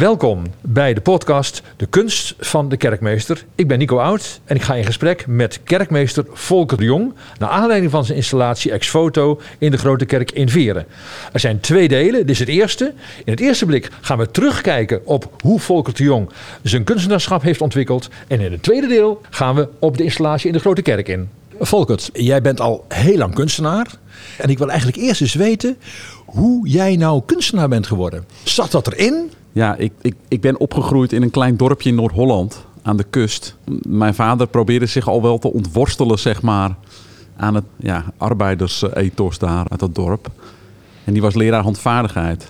Welkom bij de podcast De Kunst van de Kerkmeester. Ik ben Nico Oud en ik ga in gesprek met kerkmeester Volker de Jong... naar aanleiding van zijn installatie Ex Foto in de Grote Kerk in Veren. Er zijn twee delen, dit is het eerste. In het eerste blik gaan we terugkijken op hoe Volker de Jong zijn kunstenaarschap heeft ontwikkeld. En in het tweede deel gaan we op de installatie in de Grote Kerk in. Volkert, jij bent al heel lang kunstenaar. En ik wil eigenlijk eerst eens weten hoe jij nou kunstenaar bent geworden. Zat dat erin? Ja, ik, ik, ik ben opgegroeid in een klein dorpje in Noord-Holland aan de kust. Mijn vader probeerde zich al wel te ontworstelen, zeg maar, aan het ja, arbeidersethos daar uit dat dorp. En die was leraar handvaardigheid.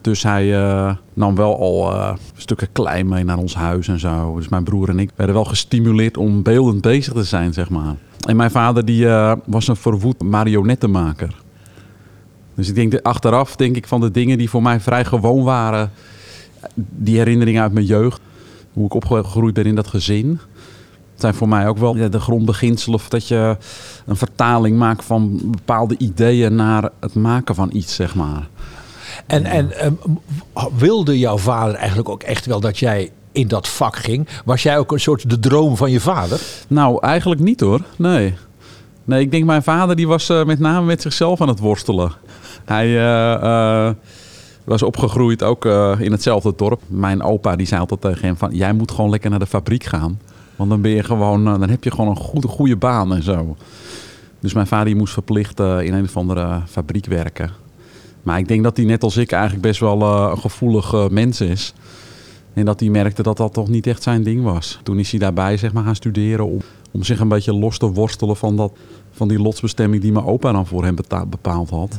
Dus hij uh, nam wel al uh, stukken klei mee naar ons huis en zo. Dus mijn broer en ik werden wel gestimuleerd om beeldend bezig te zijn, zeg maar. En mijn vader die, uh, was een verwoed marionettenmaker. Dus ik denk, achteraf denk ik van de dingen die voor mij vrij gewoon waren... die herinneringen uit mijn jeugd, hoe ik opgegroeid ben in dat gezin... zijn voor mij ook wel de grondbeginselen dat je een vertaling maakt van bepaalde ideeën naar het maken van iets, zeg maar. En, en um, wilde jouw vader eigenlijk ook echt wel dat jij in dat vak ging? Was jij ook een soort de droom van je vader? Nou, eigenlijk niet hoor. Nee. Nee, ik denk mijn vader die was uh, met name met zichzelf aan het worstelen. Hij uh, uh, was opgegroeid ook in hetzelfde dorp. Mijn opa die zei altijd tegen hem van... jij moet gewoon lekker naar de fabriek gaan. Want dan ben je gewoon, dan heb je gewoon een goede, goede baan en zo. Dus mijn vader moest verplicht in een of andere fabriek werken. Maar ik denk dat hij net als ik eigenlijk best wel uh, een gevoelig mens is. En dat hij merkte dat dat toch niet echt zijn ding was. Toen is hij daarbij zeg maar, gaan studeren om, om zich een beetje los te worstelen van, dat, van die lotsbestemming die mijn opa dan voor hem bepaald had.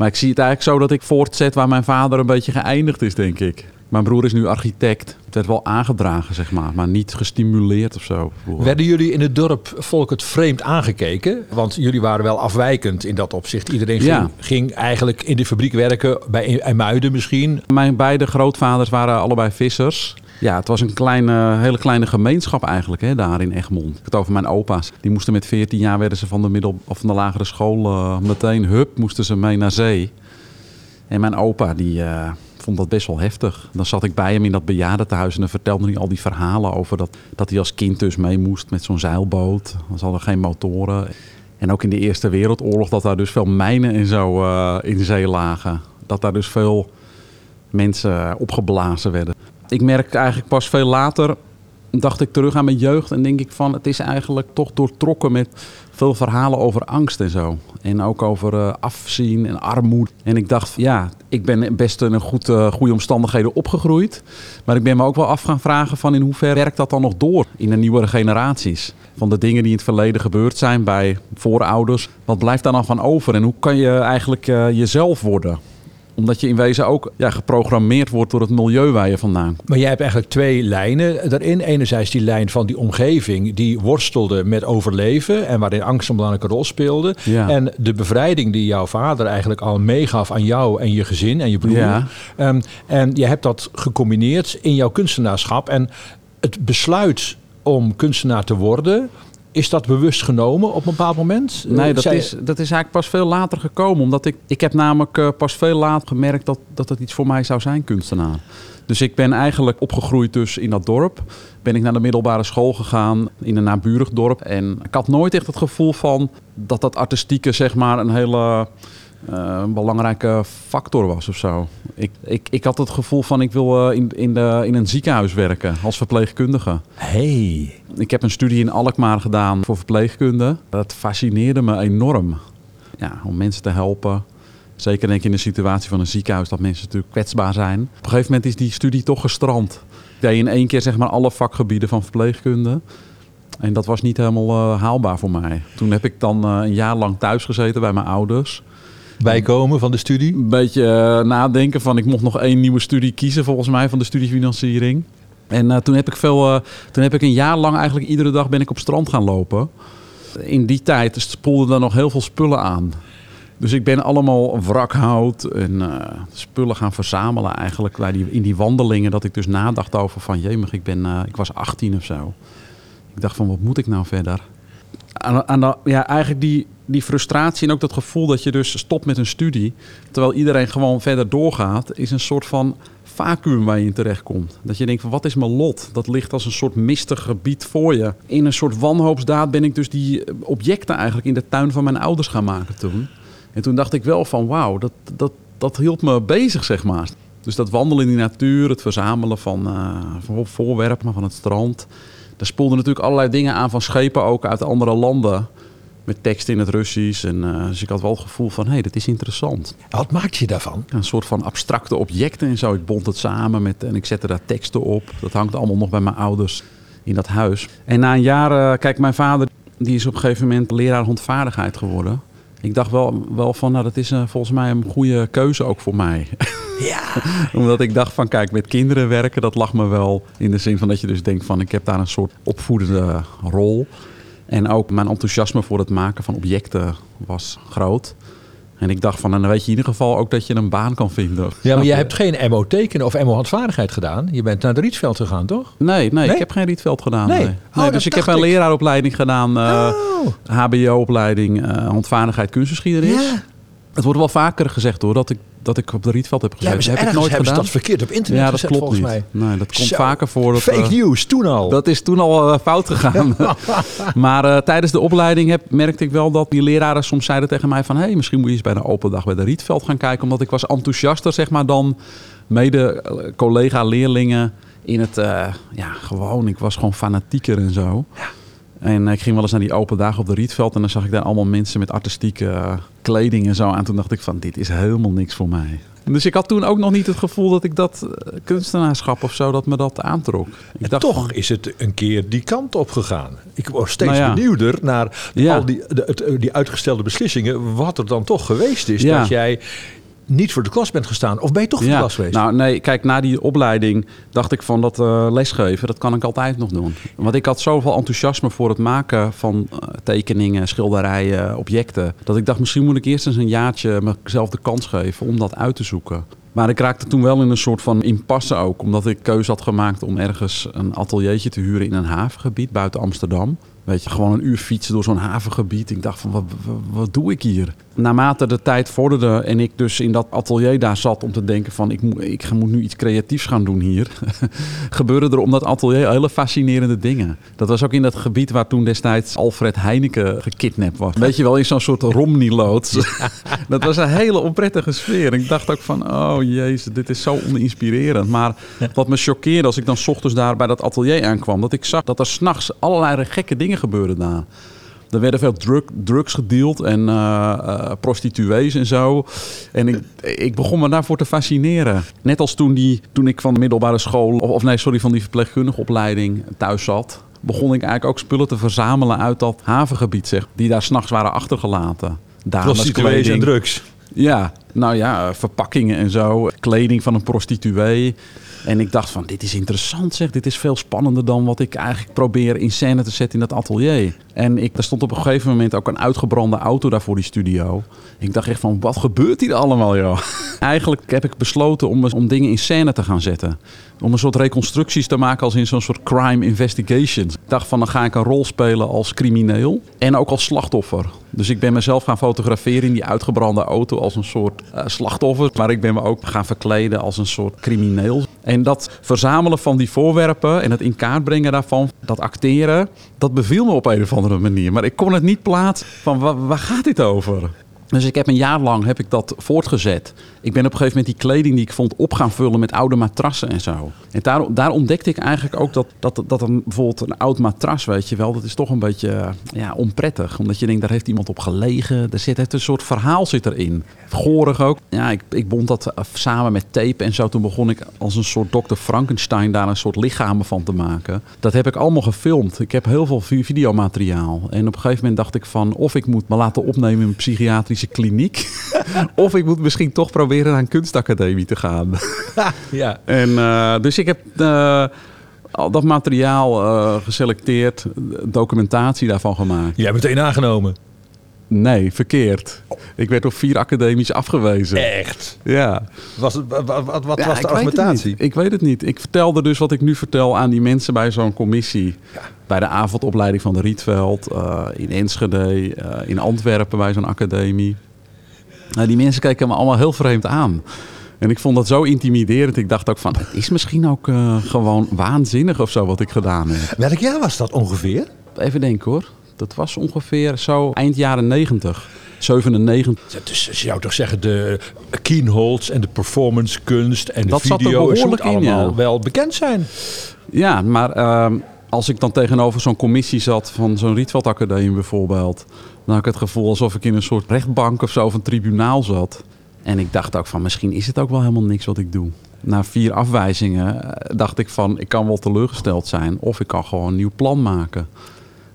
Maar ik zie het eigenlijk zo dat ik voortzet waar mijn vader een beetje geëindigd is, denk ik. Mijn broer is nu architect. Het werd wel aangedragen, zeg maar, maar niet gestimuleerd of zo. Werden jullie in het dorp volk het vreemd aangekeken? Want jullie waren wel afwijkend in dat opzicht. Iedereen ging, ja. ging eigenlijk in de fabriek werken, bij IJmuiden misschien. Mijn beide grootvaders waren allebei vissers. Ja, het was een kleine, hele kleine gemeenschap eigenlijk hè, daar in Egmond. Ik het over mijn opa's. Die moesten met 14 jaar werden ze van de, middel, of van de lagere school uh, meteen, hup, moesten ze mee naar zee. En mijn opa, die... Uh, vond dat best wel heftig. Dan zat ik bij hem in dat bejaardentehuis en dan vertelde hij al die verhalen over dat, dat hij als kind dus mee moest met zo'n zeilboot. Dan hadden geen motoren. En ook in de Eerste Wereldoorlog dat daar dus veel mijnen en zo uh, in zee lagen. Dat daar dus veel mensen opgeblazen werden. Ik merk eigenlijk pas veel later, dacht ik terug aan mijn jeugd en denk ik van het is eigenlijk toch doortrokken met veel verhalen over angst en zo. En ook over uh, afzien en armoede. En ik dacht, ja, ik ben best in een goed, uh, goede omstandigheden opgegroeid. Maar ik ben me ook wel af gaan vragen van in hoeverre werkt dat dan nog door in de nieuwere generaties? Van de dingen die in het verleden gebeurd zijn bij voorouders. Wat blijft daar dan van over? En hoe kan je eigenlijk uh, jezelf worden? Omdat je in wezen ook ja, geprogrammeerd wordt door het milieu waar je vandaan Maar jij hebt eigenlijk twee lijnen daarin. Enerzijds die lijn van die omgeving die worstelde met overleven en waarin angst een belangrijke rol speelde. Ja. En de bevrijding die jouw vader eigenlijk al meegaf aan jou en je gezin en je broer. Ja. Um, en je hebt dat gecombineerd in jouw kunstenaarschap. En het besluit om kunstenaar te worden is dat bewust genomen op een bepaald moment? Nee, dat, Zij... is, dat is eigenlijk pas veel later gekomen. Omdat ik, ik heb namelijk uh, pas veel later gemerkt dat, dat het iets voor mij zou zijn, kunstenaar. Dus ik ben eigenlijk opgegroeid dus in dat dorp. Ben ik naar de middelbare school gegaan in een naburig dorp. En ik had nooit echt het gevoel van dat dat artistieke zeg maar een hele... Uh, een belangrijke factor was of zo. Ik, ik, ik had het gevoel van ik wil uh, in, in, de, in een ziekenhuis werken als verpleegkundige. Hey. Ik heb een studie in Alkmaar gedaan voor verpleegkunde. Dat fascineerde me enorm. Ja, om mensen te helpen. Zeker denk ik in de situatie van een ziekenhuis dat mensen natuurlijk kwetsbaar zijn. Op een gegeven moment is die studie toch gestrand. Ik deed in één keer zeg maar alle vakgebieden van verpleegkunde. En dat was niet helemaal uh, haalbaar voor mij. Toen heb ik dan uh, een jaar lang thuis gezeten bij mijn ouders bijkomen van de studie? Een beetje uh, nadenken van ik mocht nog één nieuwe studie kiezen volgens mij van de studiefinanciering. En uh, toen heb ik veel, uh, toen heb ik een jaar lang eigenlijk iedere dag ben ik op strand gaan lopen. In die tijd spoelden er nog heel veel spullen aan. Dus ik ben allemaal wrakhout en spullen gaan verzamelen eigenlijk bij die, in die wandelingen. Dat ik dus nadacht over van jemig, ik, ben, ik was 18 of zo. Ik dacht van wat moet ik nou verder? aan, aan de- ja, eigenlijk die, die frustratie en ook dat gevoel dat je dus stopt met een studie, terwijl iedereen gewoon verder doorgaat, is een soort van vacuüm waar je in terechtkomt. Dat je denkt van wat is mijn lot? Dat ligt als een soort mistig gebied voor je. In een soort wanhoopsdaad ben ik dus die objecten eigenlijk in de tuin van mijn ouders gaan maken toen. En toen dacht ik wel van wauw, dat, dat, dat hield me bezig zeg maar. Dus dat wandelen in die natuur, het verzamelen van, eh, van voorwerpen van het strand. Daar spoelden natuurlijk allerlei dingen aan van schepen ook uit andere landen. Met teksten in het Russisch. En, eh, dus ik had wel het gevoel van, hé, hey, dit is interessant. Wat maakt je daarvan? Een soort van abstracte objecten en zo. Ik bond het samen met, en ik zette daar teksten op. Dat hangt allemaal nog bij mijn ouders in dat huis. En na een jaar, eh, kijk, mijn vader die is op een gegeven moment leraar handvaardigheid geworden. Ik dacht wel, wel van, nou, dat is eh, volgens mij een goede keuze ook voor mij. Ja. Omdat ik dacht van, kijk, met kinderen werken, dat lag me wel in de zin van dat je dus denkt van, ik heb daar een soort opvoedende rol. En ook mijn enthousiasme voor het maken van objecten was groot. En ik dacht van, en dan weet je in ieder geval ook dat je een baan kan vinden. Ja, maar jij hebt geen MO tekenen of MO handvaardigheid gedaan. Je bent naar de Rietveld gegaan, toch? Nee, nee, Nee? ik heb geen Rietveld gedaan. Nee? Nee. Oh, Nee, dus ik heb een ik. leraaropleiding gedaan, eh, oh. HBO-opleiding, eh handvaardigheid kunstgeschiedenis. Ja. Het wordt wel vaker gezegd hoor, dat ik, dat ik op de Rietveld heb Ja, gezeten. maar ze heb ik nooit hebben gedaan. dat verkeerd op internet ja, dat gezet, klopt volgens niet. mij. Nee, dat komt Zo. vaker voor. Dat, Fake eh, news, toen al. Dat is toen al eh, fout gegaan. maar eh, tijdens de opleiding heb, merkte ik wel dat die leraren soms zeiden tegen mij van... hé, hey, misschien moet je eens bij een open dag bij de Rietveld gaan kijken. Omdat ik was enthousiaster, zeg maar, dan mede collega-leerlingen in het... ja, gewoon, ik was gewoon fanatieker en zo. En eh, ik ging wel eens naar die open dagen op de Rietveld... en dan zag ik daar allemaal mensen met artistieke eh, kleding en zo. En toen dacht ik van, dit is helemaal niks voor mij. Dus ik had toen ook nog niet het gevoel dat ik dat eh, kunstenaarschap of zo, dat me dat aantrok. Ik En dacht toch is het een keer die kant op gegaan. Ik word steeds Nou ja. benieuwder naar Ja. al die, de, die uitgestelde beslissingen. Wat er dan toch geweest is. Ja. Dat jij niet voor de klas bent gestaan. Of ben je toch voor de klas geweest? Nou, nee, kijk, na die opleiding dacht ik van dat eh, lesgeven, dat kan ik altijd nog doen. Want ik had zoveel enthousiasme voor het maken van eh, tekeningen, schilderijen, objecten. Dat ik dacht, misschien moet ik eerst eens een jaartje mezelf de kans geven om dat uit te zoeken. Maar ik raakte toen wel in een soort van impasse ook. Omdat ik keuze had gemaakt om ergens een ateliertje te huren in een havengebied buiten Amsterdam. Weet je, gewoon een uur fietsen door zo'n havengebied. Ik dacht van, wat, wat, wat doe ik hier? Naarmate de tijd vorderde en ik dus in dat atelier daar zat om te denken van... ik moet, ik moet nu iets creatiefs gaan doen hier. gebeurden er om dat atelier hele fascinerende dingen. Dat was ook in dat gebied waar toen destijds Alfred Heineken gekidnapt was. Weet je wel, in zo'n soort Romney-loods. dat was een hele onprettige sfeer. Ik dacht ook van, oh jezus, dit is zo oninspirerend. Maar wat me choqueerde als ik dan 's ochtends daar bij dat atelier aankwam... dat ik zag dat er s'nachts allerlei gekke dingen gebeurden daar. Er werden veel drug, drugs gedeeld en eh, prostituees en zo. En ik, ik begon me daarvoor te fascineren. Net als toen, die, toen ik van de middelbare school, of, of nee, sorry, van die verpleegkundige opleiding thuis zat. Begon ik eigenlijk ook spullen te verzamelen uit dat havengebied, zeg. Die daar s'nachts waren achtergelaten. Prostituees en drugs. Ja, nou ja, verpakkingen en zo. Kleding van een prostituee. En ik dacht van, dit is interessant zeg. Dit is veel spannender dan wat ik eigenlijk probeer in scène te zetten in dat atelier. En ik, er stond op een gegeven moment ook een uitgebrande auto daar voor die studio. Ik dacht echt van, wat gebeurt hier allemaal joh? Eigenlijk heb ik besloten om, om dingen in scène te gaan zetten. Om een soort reconstructies te maken als in zo'n soort crime investigation. Ik dacht van, dan ga ik een rol spelen als crimineel en ook als slachtoffer. Dus ik ben mezelf gaan fotograferen in die uitgebrande auto als een soort eh, slachtoffer. Maar ik ben me ook gaan verkleden als een soort crimineel. En dat verzamelen van die voorwerpen en het in kaart brengen daarvan, dat acteren, dat beviel me op een of andere manier. Maar ik kon het niet plaatsen van waar, waar gaat dit over? Dus ik heb een jaar lang heb ik dat voortgezet. Ik ben op een gegeven moment die kleding die ik vond op gaan vullen met oude matrassen en zo. En daar, daar ontdekte ik eigenlijk ook dat, dat, dat een, bijvoorbeeld een oud matras, weet je wel, dat is toch een beetje ja, onprettig. Omdat je denkt, daar heeft iemand op gelegen. Er zit een soort verhaal zit erin. Gorig ook. Ja, ik, ik bond dat eh, samen met tape en zo. Toen begon ik als een soort Dr. Frankenstein daar een soort lichamen van te maken. Dat heb ik allemaal gefilmd. Ik heb heel veel vi- videomateriaal. En op een gegeven moment dacht ik van, of ik moet me laten opnemen in een psychiatrische kliniek. of ik moet misschien toch proberen naar een kunstacademie te gaan. Ja. En eh, dus ik heb eh, al dat materiaal eh, geselecteerd, documentatie daarvan gemaakt. Jij hebt meteen aangenomen. Nee, verkeerd. Ik werd op vier academies afgewezen. Echt? Ja. Was het, wat wat, wat Ja, was de ik argumentatie? Ik weet het niet. Ik vertelde dus wat ik nu vertel aan die mensen bij zo'n commissie. Bij de avondopleiding van de Rietveld, eh, in Enschede, eh, in Antwerpen bij zo'n academie. Nou, die mensen keken me allemaal heel vreemd aan. En ik vond dat zo intimiderend. Ik dacht ook van, het is misschien ook eh, gewoon waanzinnig of zo wat ik gedaan heb. Welk jaar was dat ongeveer? Even denken hoor. Dat was ongeveer zo eind jaren 90. 97. Dus je zou toch zeggen, de keynotes en de performance kunst en de Dat zat video moet in, allemaal ja. wel bekend zijn. Ja, maar ehm, als ik dan tegenover zo'n commissie zat van zo'n Rietveld Academie bijvoorbeeld, dan had ik het gevoel alsof ik in een soort rechtbank of zo of een tribunaal zat. En ik dacht ook van misschien is het ook wel helemaal niks wat ik doe. Na vier afwijzingen eh, dacht ik van ik kan wel teleurgesteld zijn of ik kan gewoon een nieuw plan maken.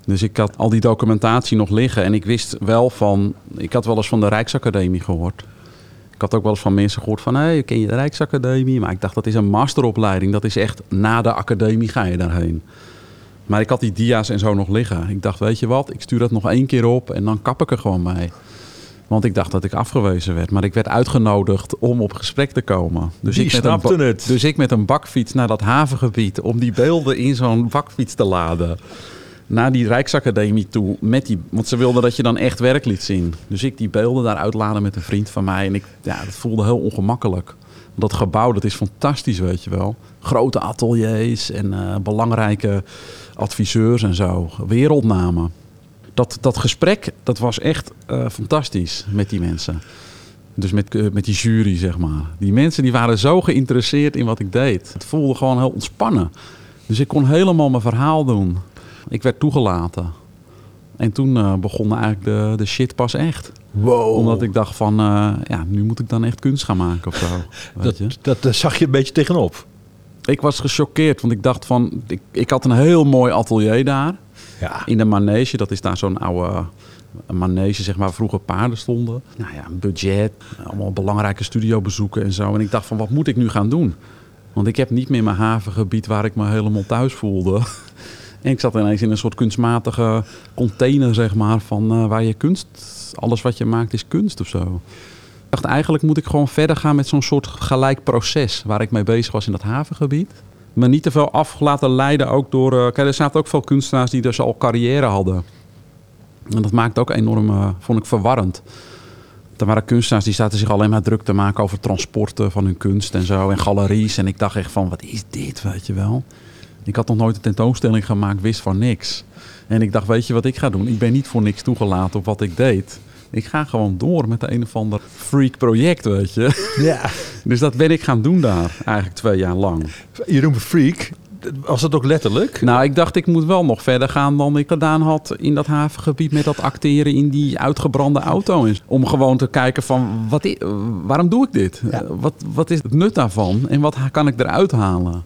Dus ik had al die documentatie nog liggen en ik wist wel van, ik had wel eens van de Rijksacademie gehoord. Ik had ook wel eens van mensen gehoord van, hé, hey, ken je de Rijksacademie? Maar ik dacht, dat is een masteropleiding. Dat is echt, na de academie ga je daarheen. Maar ik had die dia's en zo nog liggen. Ik dacht, weet je wat, ik stuur dat nog één keer op en dan kap ik er gewoon mee. Want ik dacht dat ik afgewezen werd. Maar ik werd uitgenodigd om op gesprek te komen. Dus Die ik met een het. Dus ik met een bakfiets naar dat havengebied om die beelden in zo'n bakfiets te laden. Naar die Rijksacademie toe. Met die, want ze wilden dat je dan echt werk liet zien. Dus ik die beelden daar uitladen met een vriend van mij. En ik, ja, dat voelde heel ongemakkelijk. Dat gebouw, dat is fantastisch, weet je wel. Grote ateliers en eh, belangrijke adviseurs en zo. Wereldnamen. Dat, dat gesprek, dat was echt eh, fantastisch met die mensen. Dus met, eh, met die jury, zeg maar. Die mensen die waren zo geïnteresseerd in wat ik deed. Het voelde gewoon heel ontspannen. Dus ik kon helemaal mijn verhaal doen. Ik werd toegelaten. En toen eh, begon eigenlijk de, de shit pas echt. Wow. Omdat ik dacht van, eh, ja, nu moet ik dan echt kunst gaan maken of zo. Dat, je? dat, daar zag je een beetje tegenop. Ik was gechoqueerd, want ik dacht van... Ik, ik had een heel mooi atelier daar. Ja. In de manege, dat is daar zo'n oude manege, zeg maar, waar vroeger paarden stonden. Nou ja, een budget, allemaal belangrijke studiobezoeken en zo. En ik dacht van, wat moet ik nu gaan doen? Want ik heb niet meer mijn havengebied waar ik me helemaal thuis voelde. En ik zat ineens in een soort kunstmatige container, zeg maar, van eh, waar je kunst... Alles wat je maakt is kunst of zo. Ik dacht, eigenlijk moet ik gewoon verder gaan met zo'n soort gelijk proces... waar ik mee bezig was in dat havengebied. Me niet te veel af laten leiden ook door... eh, kijk, er zaten ook veel kunstenaars die dus al carrière hadden. En dat maakte ook enorm, eh, vond ik, verwarrend. Er waren kunstenaars die zaten zich alleen maar druk te maken over transporten van hun kunst en zo. En galeries. En ik dacht echt van, wat is dit, weet je wel? Ik had nog nooit een tentoonstelling gemaakt, wist van niks. En ik dacht, weet je wat ik ga doen? Ik ben niet voor niks toegelaten op wat ik deed. Ik ga gewoon door met een of ander freak project, weet je. ja. Dus dat ben ik gaan doen daar, eigenlijk twee jaar lang. Je noemt me freak. Was dat ook letterlijk? Nou, ik dacht, ik moet wel nog verder gaan dan ik gedaan had in dat havengebied met dat acteren in die uitgebrande auto. Om gewoon te kijken van, wat waarom doe ik dit? Ja. Wat, wat is het nut daarvan? En wat kan ik eruit halen?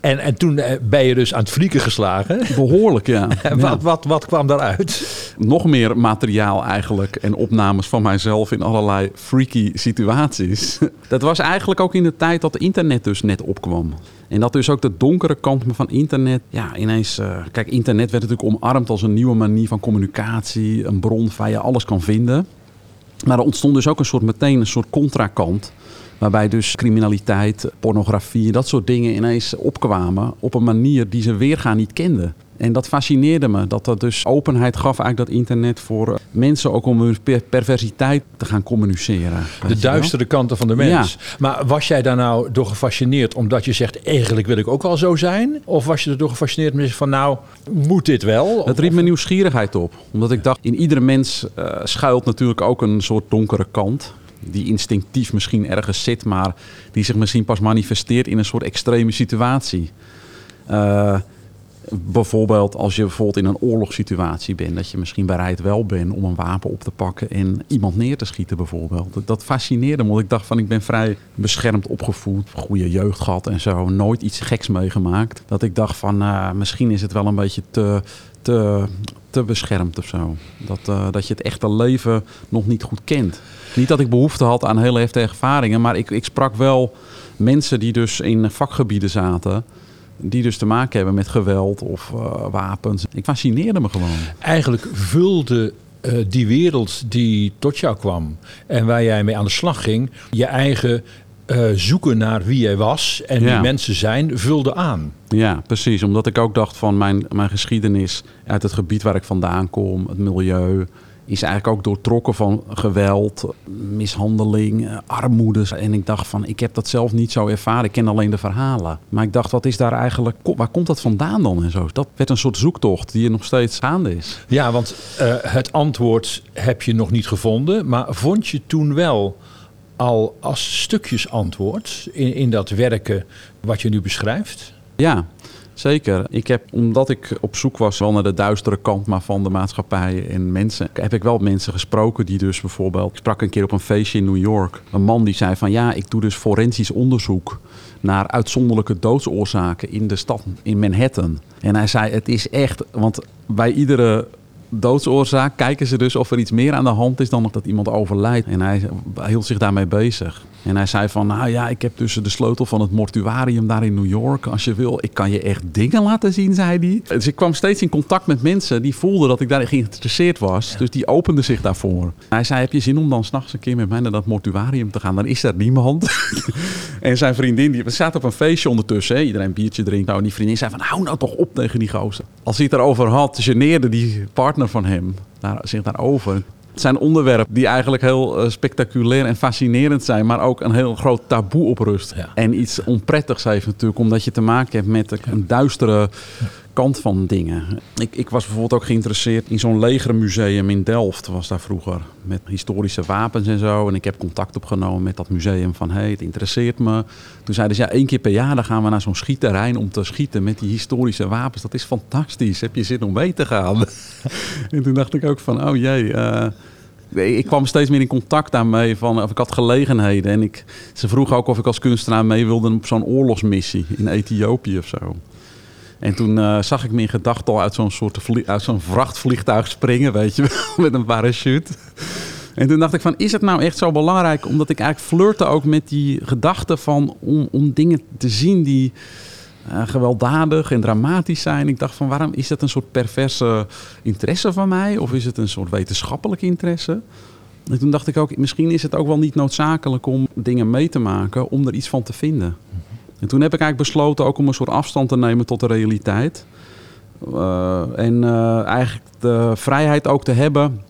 En, en toen eh, ben je dus aan het flieken geslagen. Behoorlijk, Ja. wat, wat, wat kwam daaruit? Nog meer materiaal eigenlijk en opnames van mijzelf in allerlei freaky situaties. Dat was eigenlijk ook in de tijd dat internet dus net opkwam. En dat dus ook de donkere kant van internet. Ja, ineens. eh, kijk, internet werd natuurlijk omarmd als een nieuwe manier van communicatie. Een bron waar je alles kan vinden. Maar er ontstond dus ook een soort meteen een soort contrakant. Waarbij dus criminaliteit, pornografie, dat soort dingen ineens opkwamen op een manier die ze weergaan niet kenden. En dat fascineerde me, dat dat dus openheid gaf eigenlijk dat internet voor eh, mensen ook om hun per- perversiteit te gaan communiceren. De duistere kanten van de mens. Maar was jij daar nou door gefascineerd omdat je zegt, eigenlijk wil ik ook wel zo zijn? Of was je er door gefascineerd zegt van, nou, moet dit wel? Het riep mijn nieuwsgierigheid op. Omdat ik dacht, in iedere mens eh, schuilt natuurlijk ook een soort donkere kant. Die instinctief misschien ergens zit, maar die zich misschien pas manifesteert in een soort extreme situatie. Eh, bijvoorbeeld als je bijvoorbeeld in een oorlogssituatie bent, dat je misschien bereid wel bent om een wapen op te pakken en iemand neer te schieten bijvoorbeeld. Dat, fascineerde me, want ik dacht van ik ben vrij beschermd opgevoed, goede jeugd gehad en zo, nooit iets geks meegemaakt. Dat ik dacht van eh, misschien is het wel een beetje te, te, te beschermd of zo. Dat, eh, dat je het echte leven nog niet goed kent. Niet dat ik behoefte had aan hele heftige ervaringen, maar ik, ik sprak wel mensen die dus in vakgebieden zaten. Die dus te maken hebben met geweld of eh, wapens. Ik fascineerde me gewoon. Eigenlijk vulde eh, die wereld die tot jou kwam en waar jij mee aan de slag ging, je eigen eh, zoeken naar wie jij was en wie mensen zijn, vulde aan. Ja, precies. Omdat ik ook dacht van mijn, mijn geschiedenis uit het gebied waar ik vandaan kom, het milieu, is eigenlijk ook doortrokken van geweld, mishandeling, armoede. En ik dacht van, ik heb dat zelf niet zo ervaren. Ik ken alleen de verhalen. Maar ik dacht, wat is daar eigenlijk, waar komt dat vandaan dan en zo? Dat werd een soort zoektocht die er nog steeds gaande is. Ja, want eh, het antwoord heb je nog niet gevonden, maar vond je toen wel al als stukjes antwoord in, in dat werken wat je nu beschrijft? Ja, zeker. Ik heb, omdat ik op zoek was wel naar de duistere kant maar van de maatschappij en mensen, heb ik wel mensen gesproken die dus bijvoorbeeld... Ik sprak een keer op een feestje in New York. Een man die zei van ja, ik doe dus forensisch onderzoek naar uitzonderlijke doodsoorzaken in de stad, in Manhattan. En hij zei, het is echt, want bij iedere doodsoorzaak kijken ze dus of er iets meer aan de hand is dan nog dat iemand overlijdt. En hij hield zich daarmee bezig. En hij zei van, nou ja, ik heb dus de sleutel van het mortuarium daar in New York. Als je wil, ik kan je echt dingen laten zien, zei hij. Dus ik kwam steeds in contact met mensen die voelden dat ik daarin geïnteresseerd was. Dus die openden zich daarvoor. Hij zei, heb je zin om dan s'nachts een keer met mij naar dat mortuarium te gaan? Dan is er niemand. en zijn vriendin, die we zaten op een feestje ondertussen. Hè? Iedereen een biertje drinkt. Nou, en die vriendin zei van, hou nou toch op tegen die gozer. Als hij het erover had, geneerde die partner van hem daar, zich daarover. Het zijn onderwerpen die eigenlijk heel eh, spectaculair en fascinerend zijn, maar ook een heel groot taboe op rust. Ja. En iets onprettigs heeft natuurlijk, omdat je te maken hebt met een duistere kant van dingen. Ik, ik was bijvoorbeeld ook geïnteresseerd in zo'n legermuseum in Delft, was daar vroeger, met historische wapens en zo. En ik heb contact opgenomen met dat museum van, hé, hey, het interesseert me. Toen zeiden ze, ja, één keer per jaar dan gaan we naar zo'n schietterrein om te schieten met die historische wapens. Dat is fantastisch. Heb je zin om mee te gaan? en toen dacht ik ook van, oh jee, eh, ik kwam steeds meer in contact daarmee. Van, of ik had gelegenheden. En ik, ze vroegen ook of ik als kunstenaar mee wilde op zo'n oorlogsmissie in Ethiopië of zo. En toen eh, zag ik me in gedachten al uit zo'n soort uit zo'n vrachtvliegtuig springen, weet je wel, met een parachute. En toen dacht ik van, is het nou echt zo belangrijk? Omdat ik eigenlijk flirte ook met die gedachte van om, dingen te zien die eh, gewelddadig en dramatisch zijn. Ik dacht van, waarom is dat een soort perverse interesse van mij? Of is het een soort wetenschappelijk interesse? En toen dacht ik ook, misschien is het ook wel niet noodzakelijk om dingen mee te maken om er iets van te vinden. En toen heb ik eigenlijk besloten ook om een soort afstand te nemen tot de realiteit. Eh, en eh, eigenlijk de vrijheid ook te hebben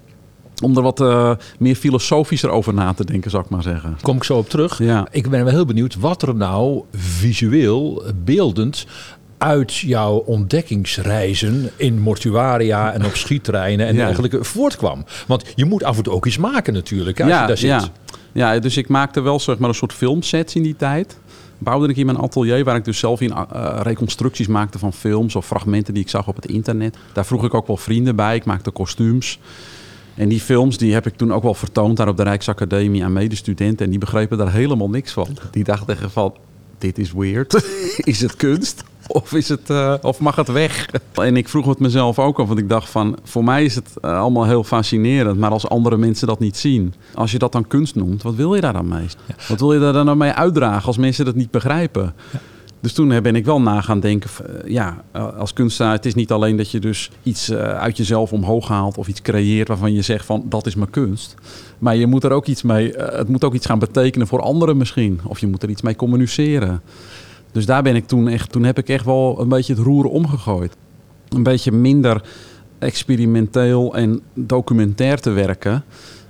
om er wat eh, meer filosofischer over na te denken, zou ik maar zeggen. Kom ik zo op terug. Ja. Ik ben wel heel benieuwd wat er nou visueel, beeldend uit jouw ontdekkingsreizen in mortuaria en op schietterreinen en Ja. dergelijke voortkwam. Want je moet af en toe ook iets maken natuurlijk als je daar zit. Ja. ja, dus ik maakte wel zeg maar, een soort filmsets in die tijd. Bouwde ik in mijn atelier waar ik dus zelf in eh, reconstructies maakte van films of fragmenten die ik zag op het internet. Daar vroeg ik ook wel vrienden bij. Ik maakte kostuums. En die films die heb ik toen ook wel vertoond daar op de Rijksacademie aan medestudenten. En die begrepen daar helemaal niks van. Die dachten van, dit is weird. is het kunst? Of, is het, eh, of mag het weg? En ik vroeg het mezelf ook af, want ik dacht van... voor mij is het eh, allemaal heel fascinerend, maar als andere mensen dat niet zien... als je dat dan kunst noemt, wat wil je daar dan mee? Wat wil je daar dan mee uitdragen als mensen dat niet begrijpen? Dus toen ben ik wel na gaan denken, eh, ja, eh, als kunstenaar, het is niet alleen dat je dus iets eh, uit jezelf omhoog haalt of iets creëert waarvan je zegt van dat is mijn kunst. Maar je moet er ook iets mee, eh, het moet ook iets gaan betekenen voor anderen misschien. Of je moet er iets mee communiceren. Dus daar ben ik toen echt, toen heb ik echt wel een beetje het roer omgegooid. Een beetje minder experimenteel en documentair te werken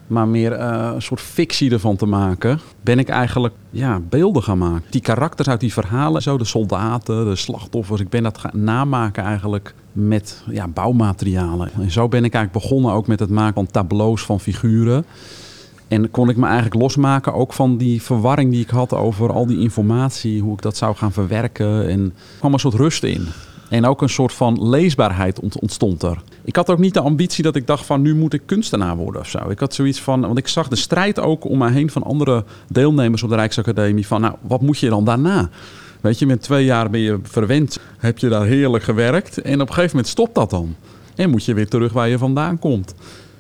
maar meer eh, een soort fictie ervan te maken, ben ik eigenlijk ja, beelden gaan maken. Die karakters uit die verhalen, zo de soldaten, de slachtoffers, ik ben dat gaan namaken eigenlijk met ja, bouwmaterialen. En zo ben ik eigenlijk begonnen ook met het maken van tableaus van figuren. En kon ik me eigenlijk losmaken ook van die verwarring die ik had over al die informatie, hoe ik dat zou gaan verwerken. En er kwam een soort rust in. En ook een soort van leesbaarheid ont- ontstond er. Ik had ook niet de ambitie dat ik dacht van nu moet ik kunstenaar worden of zo. Ik had zoiets van, want ik zag de strijd ook om mij heen van andere deelnemers op de Rijksacademie. Van nou, wat moet je dan daarna? Weet je, met twee jaar ben je verwend, heb je daar heerlijk gewerkt. En op een gegeven moment stopt dat dan. En moet je weer terug waar je vandaan komt.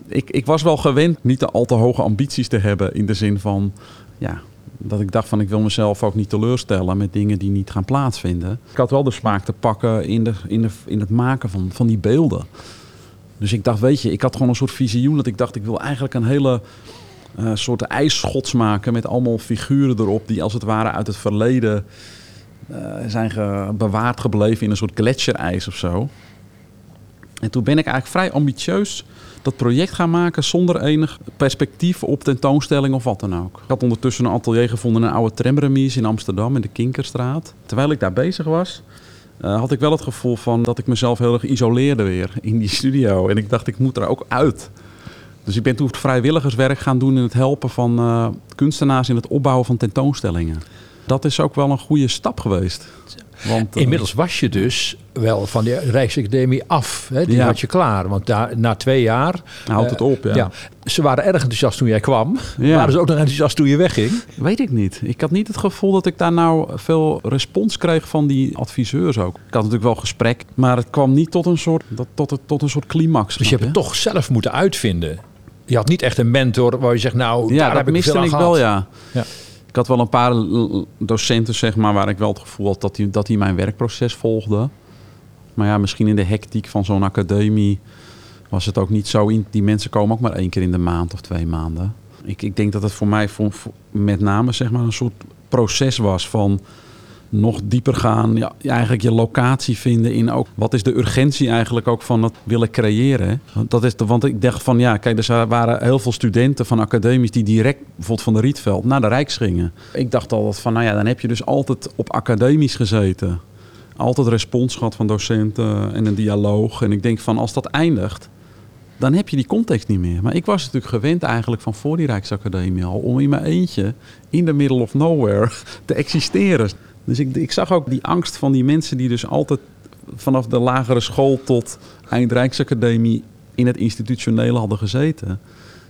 Ik, ik was wel gewend niet te al te hoge ambities te hebben in de zin van, ja, dat ik dacht van ik wil mezelf ook niet teleurstellen met dingen die niet gaan plaatsvinden. Ik had wel de smaak te pakken in, de, in, de, in het maken van, van die beelden. Dus ik dacht, weet je, ik had gewoon een soort visioen dat ik dacht, ik wil eigenlijk een hele uh, soort ijsschots maken met allemaal figuren erop die als het ware uit het verleden uh, zijn bewaard gebleven in een soort gletsjerijs of zo. En toen ben ik eigenlijk vrij ambitieus dat project gaan maken zonder enig perspectief op tentoonstelling of wat dan ook. Ik had ondertussen een atelier gevonden in een oude tramremise in Amsterdam in de Kinkerstraat. Terwijl ik daar bezig was, uh, had ik wel het gevoel van dat ik mezelf heel erg isoleerde weer in die studio. En ik dacht, ik moet er ook uit. Dus ik ben toen vrijwilligerswerk gaan doen in het helpen van uh, kunstenaars in het opbouwen van tentoonstellingen. Dat is ook wel een goede stap geweest. Want, uh, Inmiddels was je dus wel van de Rijksacademie af. Hè? Die ja. had je klaar. Want daar, na twee jaar... Houdt het op, ja. ja. Ze waren erg enthousiast toen jij kwam. Ja. Waren ze ook nog enthousiast toen je wegging? Weet ik niet. Ik had niet het gevoel dat ik daar nou veel respons kreeg van die adviseurs ook. Ik had natuurlijk wel gesprek, maar het kwam niet tot een soort, tot, tot een soort climax. Dus je hebt het toch zelf moeten uitvinden? Je had niet echt een mentor waar je zegt, nou, ja, daar heb ik veel aan ik gehad. wel, ja. ja. Ik had wel een paar docenten, zeg maar, waar ik wel het gevoel had dat die, dat die mijn werkproces volgden. Maar ja, misschien in de hectiek van zo'n academie was het ook niet zo. In, die mensen komen ook maar één keer in de maand of twee maanden. Ik, ik denk dat het voor mij voor, met name zeg maar, een soort proces was van nog dieper gaan. Ja, eigenlijk je locatie vinden in ook wat is de urgentie eigenlijk ook van het willen creëren. Dat is de, want ik dacht van ja, kijk, er waren heel veel studenten van academies die direct bijvoorbeeld van de Rietveld naar de Rijks gingen. Ik dacht al van nou ja, dan heb je dus altijd op academies gezeten. Altijd respons gehad van docenten en een dialoog. En ik denk van als dat eindigt, dan heb je die context niet meer. Maar ik was natuurlijk gewend eigenlijk van voor die Rijksacademie al om in mijn eentje in the middle of nowhere te existeren. Dus ik, ik zag ook die angst van die mensen die dus altijd vanaf de lagere school tot eind Rijksacademie in het institutionele hadden gezeten.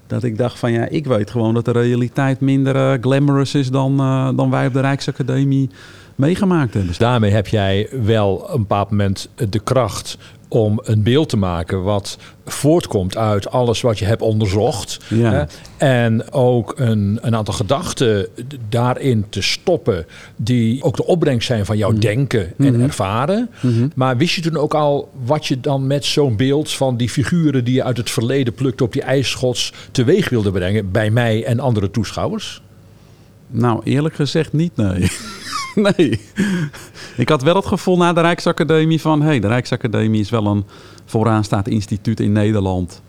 Dat ik dacht van ja, ik weet gewoon dat de realiteit minder uh, glamorous is dan, uh, dan wij op de Rijksacademie meegemaakt hebben. Dus daarmee heb jij wel een bepaald moment de kracht om een beeld te maken wat voortkomt uit alles wat je hebt onderzocht. Ja. Hè? En ook een, een aantal gedachten daarin te stoppen, die ook de opbrengst zijn van jouw Mhm. denken en ervaren. Maar wist je toen ook al wat je dan met zo'n beeld van die figuren die je uit het verleden plukte op die ijsschots teweeg wilde brengen bij mij en andere toeschouwers? Nou, eerlijk gezegd niet, nee. nee. Ik had wel het gevoel na de Rijksacademie van... hé, hey, de Rijksacademie is wel een vooraanstaand instituut in Nederland...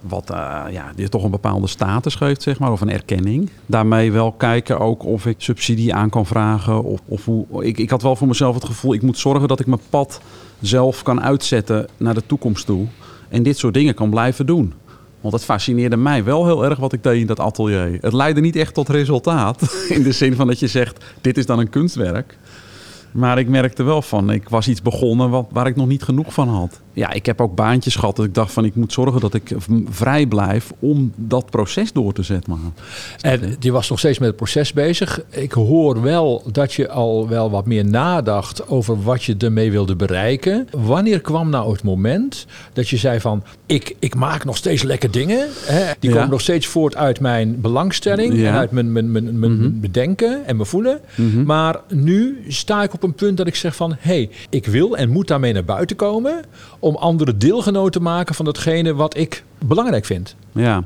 wat uh, ja, die toch een bepaalde status geeft, zeg maar, of een erkenning. Daarmee wel kijken ook of ik subsidie aan kan vragen. Of, of hoe, ik, ik had wel voor mezelf het gevoel... ik moet zorgen dat ik mijn pad zelf kan uitzetten naar de toekomst toe. En dit soort dingen kan blijven doen. Want het fascineerde mij wel heel erg wat ik deed in dat atelier. Het leidde niet echt tot resultaat. In de zin van dat je zegt, dit is dan een kunstwerk. Maar ik merkte wel van, ik was iets begonnen wat, waar ik nog niet genoeg van had. Ja, ik heb ook baantjes gehad dat ik dacht van, ik moet zorgen dat ik vrij blijf om dat proces door te zetten. Man. En je was nog steeds met het proces bezig. Ik hoor wel dat je al wel wat meer nadacht over wat je ermee wilde bereiken. Wanneer kwam nou het moment dat je zei van, ik, ik maak nog steeds lekker dingen. Hè? Die Ja. komen nog steeds voort uit mijn belangstelling Ja. en uit mijn, mijn, mijn, mijn Mhm. bedenken en mijn voelen. Mhm. Maar nu sta ik op een punt dat ik zeg van... hé, hey, ik wil en moet daarmee naar buiten komen... om andere deelgenoten te maken van datgene wat ik belangrijk vind. Ja.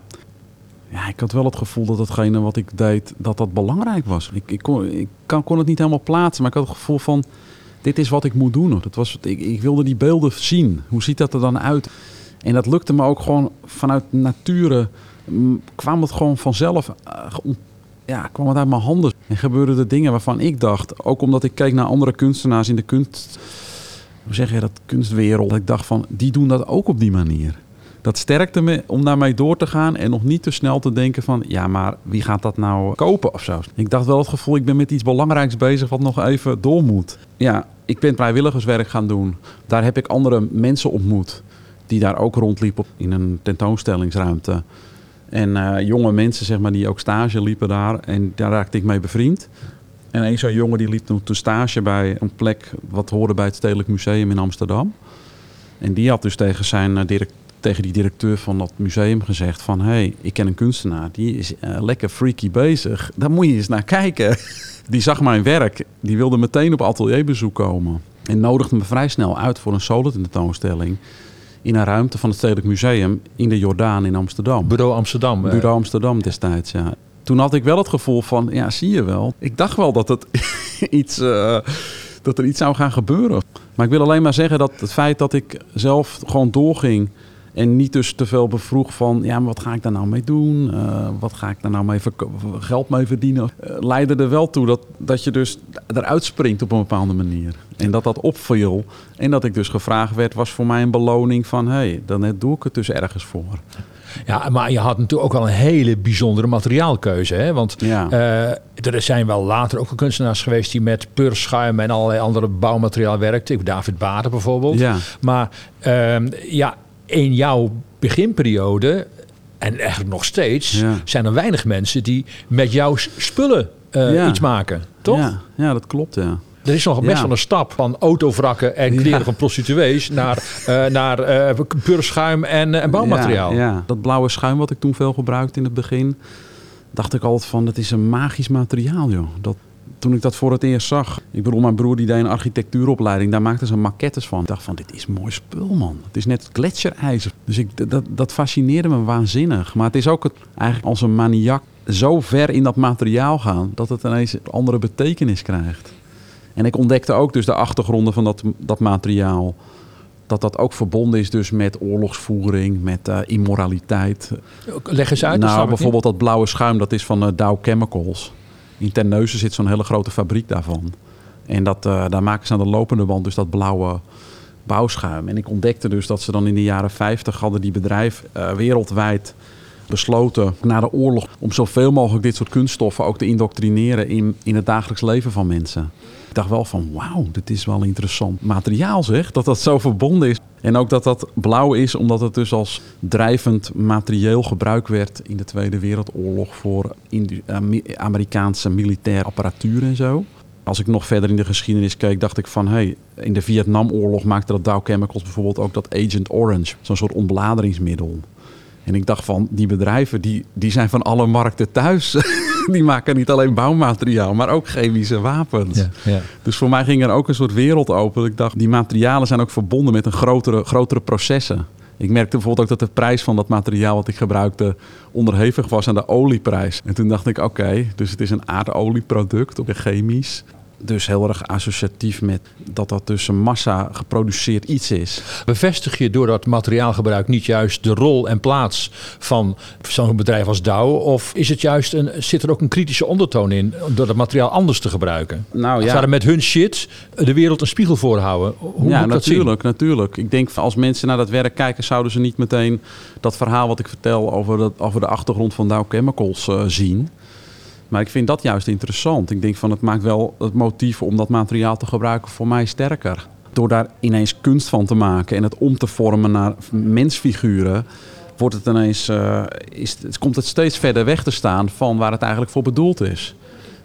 Ja, ik had wel het gevoel dat hetgene wat ik deed, dat dat belangrijk was. Ik, ik, kon, ik kan, kon het niet helemaal plaatsen, maar ik had het gevoel van... dit is wat ik moet doen. Dat was, ik, ik wilde die beelden zien. Hoe ziet dat er dan uit? En dat lukte me ook gewoon vanuit nature... kwam het gewoon vanzelf... eh, ja, kwam het uit mijn handen. En gebeurden er dingen waarvan ik dacht... ook omdat ik keek naar andere kunstenaars in de kunst... hoe zeg je dat, kunstwereld... dat ik dacht van, die doen dat ook op die manier. Dat sterkte me om daarmee door te gaan en nog niet te snel te denken van... ja, maar wie gaat dat nou kopen of zo? Ik dacht wel het gevoel, ik ben met iets belangrijks bezig wat nog even door moet. Ja, ik ben vrijwilligerswerk gaan doen. Daar heb ik andere mensen ontmoet die daar ook rondliepen in een tentoonstellingsruimte. En eh, jonge mensen, zeg maar, die ook stage liepen daar. En daar raakte ik mee bevriend. En een zo'n jongen die liep toen toen stage bij een plek wat hoorde bij het Stedelijk Museum in Amsterdam. En die had dus tegen, zijn, eh, direct, tegen die directeur van dat museum gezegd van... hé, hey, ik ken een kunstenaar, die is eh, lekker freaky bezig. Daar moet je eens naar kijken. Die zag mijn werk, die wilde meteen op atelierbezoek komen. En nodigde me vrij snel uit voor een solo tentoonstelling in een ruimte van het Stedelijk Museum in de Jordaan in Amsterdam. Bureau Amsterdam. eh. Bureau Amsterdam destijds, ja. Toen had ik wel het gevoel van, ja, zie je wel. Ik dacht wel dat, het iets, eh, dat er iets zou gaan gebeuren. Maar ik wil alleen maar zeggen dat het feit dat ik zelf gewoon doorging... en niet dus te veel bevroeg van, ja, maar wat ga ik daar nou mee doen? Eh, wat ga ik daar nou mee geld mee verdienen? Eh, leidde er wel toe dat, dat je dus eruit springt op een bepaalde manier. En dat dat opviel. En dat ik dus gevraagd werd, was voor mij een beloning van... hé, hey, dan doe ik het dus ergens voor. Ja, maar je had natuurlijk ook wel een hele bijzondere materiaalkeuze. Hè? Want Ja. eh, er zijn wel later ook kunstenaars geweest die met purschuim en allerlei andere bouwmateriaal werkten. David Bader bijvoorbeeld. Ja. Maar ehm, ja, in jouw beginperiode, en eigenlijk nog steeds, Ja. zijn er weinig mensen die met jouw spullen eh, Ja. iets maken. Toch? Ja, ja, dat klopt, ja. Er is nog best wel een stap van autovrakken en kleren van prostituees naar, eh naar eh purschuim en, eh, en bouwmateriaal. Ja, ja, dat blauwe schuim wat ik toen veel gebruikte in het begin, dacht ik altijd van, dat is een magisch materiaal, joh. Dat, toen ik dat voor het eerst zag, ik bedoel, mijn broer die deed een architectuuropleiding, daar maakten ze maquettes van. Ik dacht van, dit is mooi spul, man. Het is net gletsjerijzer. Dus ik, dat, dat fascineerde me waanzinnig. Maar het is ook het, eigenlijk als een maniak zo ver in dat materiaal gaan, dat het ineens een andere betekenis krijgt. En ik ontdekte ook dus de achtergronden van dat, dat materiaal. Dat dat ook verbonden is dus met oorlogsvoering, met eh, immoraliteit. Leg eens uit. nou, bijvoorbeeld dat blauwe schuim, dat is van eh, Dow Chemicals. In Terneuzen zit zo'n hele grote fabriek daarvan. En dat, eh, daar maken ze aan de lopende band dus dat blauwe bouwschuim. En ik ontdekte dus dat ze dan in de jaren 50 hadden die bedrijf wereldwijd besloten na de oorlog om zoveel mogelijk dit soort kunststoffen ook te indoctrineren in, in het dagelijks leven van mensen. Ik dacht wel van wauw, dit is wel interessant materiaal zeg, dat dat zo verbonden is. En ook dat dat blauw is omdat het dus als drijvend materieel gebruikt werd in de Tweede Wereldoorlog voor Amerikaanse militaire apparatuur en zo. Als ik nog verder in de geschiedenis keek, dacht ik van... Hey, in de Vietnamoorlog maakte dat Dow Chemicals bijvoorbeeld ook dat Agent Orange. Zo'n soort ontbladeringsmiddel. En ik dacht van, die bedrijven die, die zijn van alle markten thuis. die maken niet alleen bouwmateriaal, maar ook chemische wapens. Ja, ja. Dus voor mij ging er ook een soort wereld open. Ik dacht, die materialen zijn ook verbonden met een grotere, grotere processen. Ik merkte bijvoorbeeld ook dat de prijs van dat materiaal wat ik gebruikte onderhevig was aan de olieprijs. En toen dacht ik, oké, dus het is een aardolieproduct, ook chemisch. Dus heel erg associatief met dat dat dus een massa geproduceerd iets is. Bevestig je door dat materiaalgebruik niet juist de rol en plaats van zo'n bedrijf als Dow? Of is het juist een, zit er ook een kritische ondertoon in door dat materiaal anders te gebruiken? Nou we met hun shit de wereld een spiegel voorhouden. Hoe ja, natuurlijk, natuurlijk. Ik denk als mensen naar dat werk kijken, zouden ze niet meteen dat verhaal wat ik vertel over, dat, over de achtergrond van Dow Chemicals eh, zien. Maar ik vind dat juist interessant. Ik denk van het maakt wel het motief om dat materiaal te gebruiken voor mij sterker. Door daar ineens kunst van te maken en het om te vormen naar mensfiguren, wordt het ineens, eh, is, het, komt het steeds verder weg te staan van waar het eigenlijk voor bedoeld is.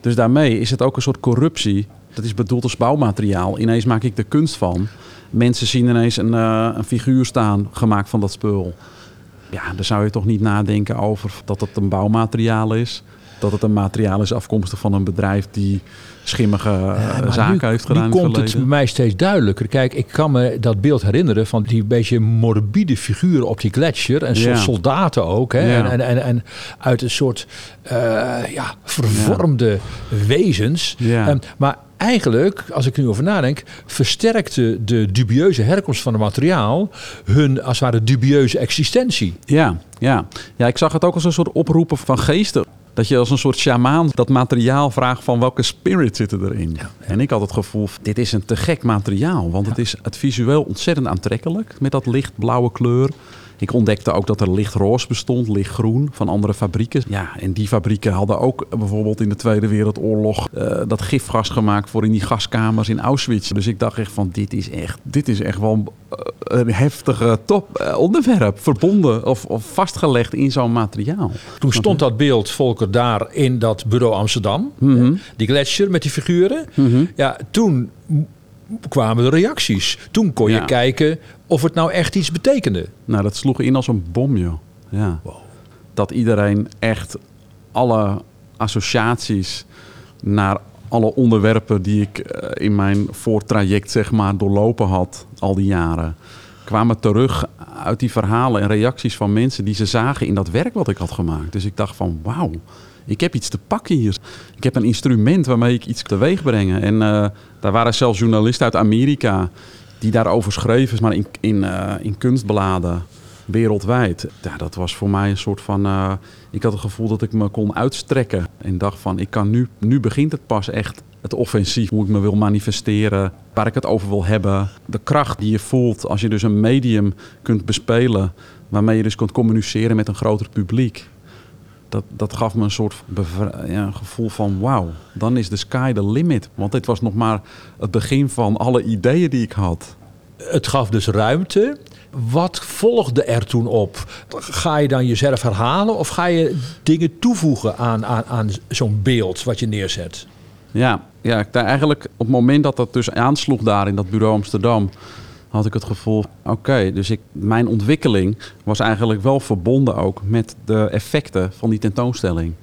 Dus daarmee is het ook een soort corruptie. Dat is bedoeld als bouwmateriaal. Ineens maak ik er kunst van. Mensen zien ineens een, eh, een figuur staan gemaakt van dat spul. Ja, dan zou je toch niet nadenken over dat het een bouwmateriaal is. Dat het een materiaal is afkomstig van een bedrijf die schimmige eh, Ja, zaken nu, heeft gedaan. Nu het komt het mij steeds duidelijker. Kijk, ik kan me dat beeld herinneren van die beetje morbide figuren op die gletsjer. En Ja. soldaten ook. Hè? Ja. En, en, en, uit een soort eh, ja, vervormde wezens. Ehm, maar eigenlijk, als ik nu over nadenk, versterkte de dubieuze herkomst van het materiaal hun als het ware dubieuze existentie. Ja, ja. ja, ik zag het ook als een soort oproepen van geesten. Dat je als een soort sjamaan dat materiaal vraagt van welke spirit zitten erin. En ik had het gevoel, dit is een te gek materiaal. Want het is het visueel ontzettend aantrekkelijk met dat lichtblauwe kleur. Ik ontdekte ook dat er lichtroos bestond, lichtgroen van andere fabrieken. Ja, en die fabrieken hadden ook bijvoorbeeld in de Tweede Wereldoorlog eh, dat gifgas gemaakt voor in die gaskamers in Auschwitz. Dus ik dacht echt van dit is echt, dit is echt wel eh, een heftige top eh, onderwerp. Verbonden of, of vastgelegd in zo'n materiaal. Toen stond dat beeld, Volker, daar in dat bureau Amsterdam. Mhm. Die gletsjer met die figuren. Mhm. Ja, toen kwamen de reacties. Toen kon je Ja. kijken of het nou echt iets betekende. Nou, dat sloeg in als een bom, joh. Ja. Dat iedereen echt alle associaties naar alle onderwerpen die ik eh, in mijn voortraject zeg maar doorlopen had al die jaren kwamen terug uit die verhalen en reacties van mensen die ze zagen in dat werk wat ik had gemaakt. Dus ik dacht van wauw, ik heb iets te pakken hier. Ik heb een instrument waarmee ik iets teweeg brengen. En uh, daar waren zelfs journalisten uit Amerika die daarover schreven, maar in, in, uh, in kunstbladen wereldwijd. Ja, dat was voor mij een soort van. Uh, ik had het gevoel dat ik me kon uitstrekken. En dacht van: ik kan nu, nu begint het pas echt. Het offensief, hoe ik me wil manifesteren, waar ik het over wil hebben. De kracht die je voelt als je dus een medium kunt bespelen, waarmee je dus kunt communiceren met een groter publiek. Dat, dat gaf me een soort ja, gevoel van wauw, dan is de sky the limit. Want dit was nog maar het begin van alle ideeën die ik had. Het gaf dus ruimte wat volgde er toen op? Ga je dan jezelf herhalen of ga je dingen toevoegen aan, aan, aan zo'n beeld wat je neerzet? Ja, ja eigenlijk op het moment dat dat dus aansloeg daar in dat bureau Amsterdam, had ik het gevoel, oké, dus ik, mijn ontwikkeling was eigenlijk wel verbonden ook met de effecten van die tentoonstelling.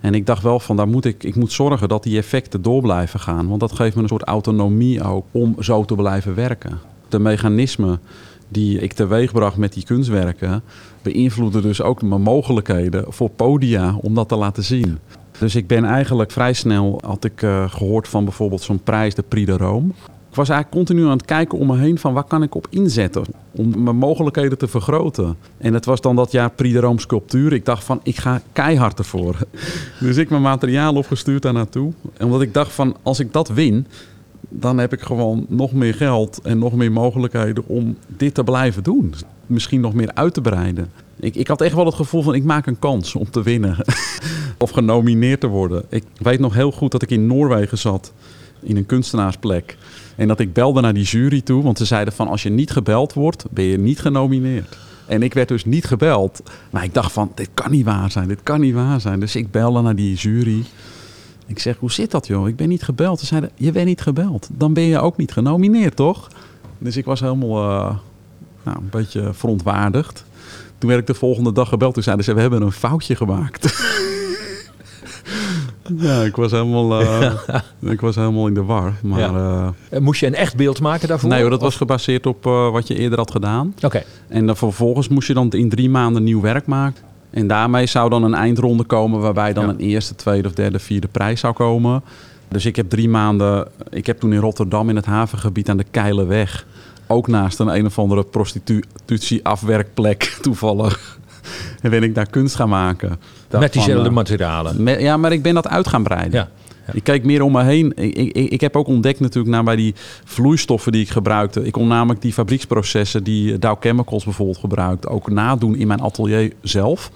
En ik dacht wel van, daar moet ik, ik moet zorgen dat die effecten door blijven gaan. Want dat geeft me een soort autonomie ook om zo te blijven werken. De mechanismen die ik teweegbracht met die kunstwerken, beïnvloedde dus ook mijn mogelijkheden voor podia om dat te laten zien. Dus ik ben eigenlijk vrij snel, had ik uh, gehoord van bijvoorbeeld zo'n prijs, de Prix de Rome. Was eigenlijk continu aan het kijken om me heen van waar kan ik op inzetten om mijn mogelijkheden te vergroten. En het was dan dat jaar Prix de Rome sculptuur. Ik dacht van ik ga keihard ervoor. Dus ik mijn materiaal opgestuurd daar naartoe. Omdat ik dacht van als ik dat win, dan heb ik gewoon nog meer geld en nog meer mogelijkheden om dit te blijven doen. Misschien nog meer uit te breiden. Ik, ik had echt wel het gevoel van ik maak een kans om te winnen. of genomineerd te worden. Ik weet nog heel goed dat ik in Noorwegen zat. In een kunstenaarsplek. En dat ik belde naar die jury toe. Want ze zeiden van als je niet gebeld wordt, ben je niet genomineerd. En ik werd dus niet gebeld. Maar ik dacht van dit kan niet waar zijn. Dit kan niet waar zijn. Dus ik belde naar die jury. Ik zeg, hoe zit dat joh? Ik ben niet gebeld. Ze zeiden, je bent niet gebeld. Dan ben je ook niet genomineerd, toch? Dus ik was helemaal uh, nou, een beetje verontwaardigd. Toen werd ik de volgende dag gebeld. Toen zeiden ze, we hebben een foutje gemaakt. ja, ik was, helemaal, uh, ik was helemaal in de war. Maar, ja. uh, moest je een echt beeld maken daarvoor? Nee, dat was gebaseerd op wat je eerder had gedaan. Oké. En dan vervolgens moest je dan in drie maanden nieuw werk maken. En daarmee zou dan een eindronde komen waarbij dan een eerste, tweede of derde, vierde prijs zou komen. Dus ik heb drie maanden, ik heb toen in Rotterdam in het havengebied aan de Keilerweg, ook naast een een of andere prostitutie-afwerkplek toevallig, en ben ik daar kunst gaan maken. Met diezelfde uh, materialen? Ja, maar ik ben dat uit gaan breiden. Ja. Ik keek meer om me heen. Ik, ik, ik heb ook ontdekt natuurlijk naar bij die vloeistoffen die ik gebruikte. Ik kon namelijk die fabrieksprocessen die Dow Chemicals bijvoorbeeld gebruikt... ook nadoen in mijn atelier zelf.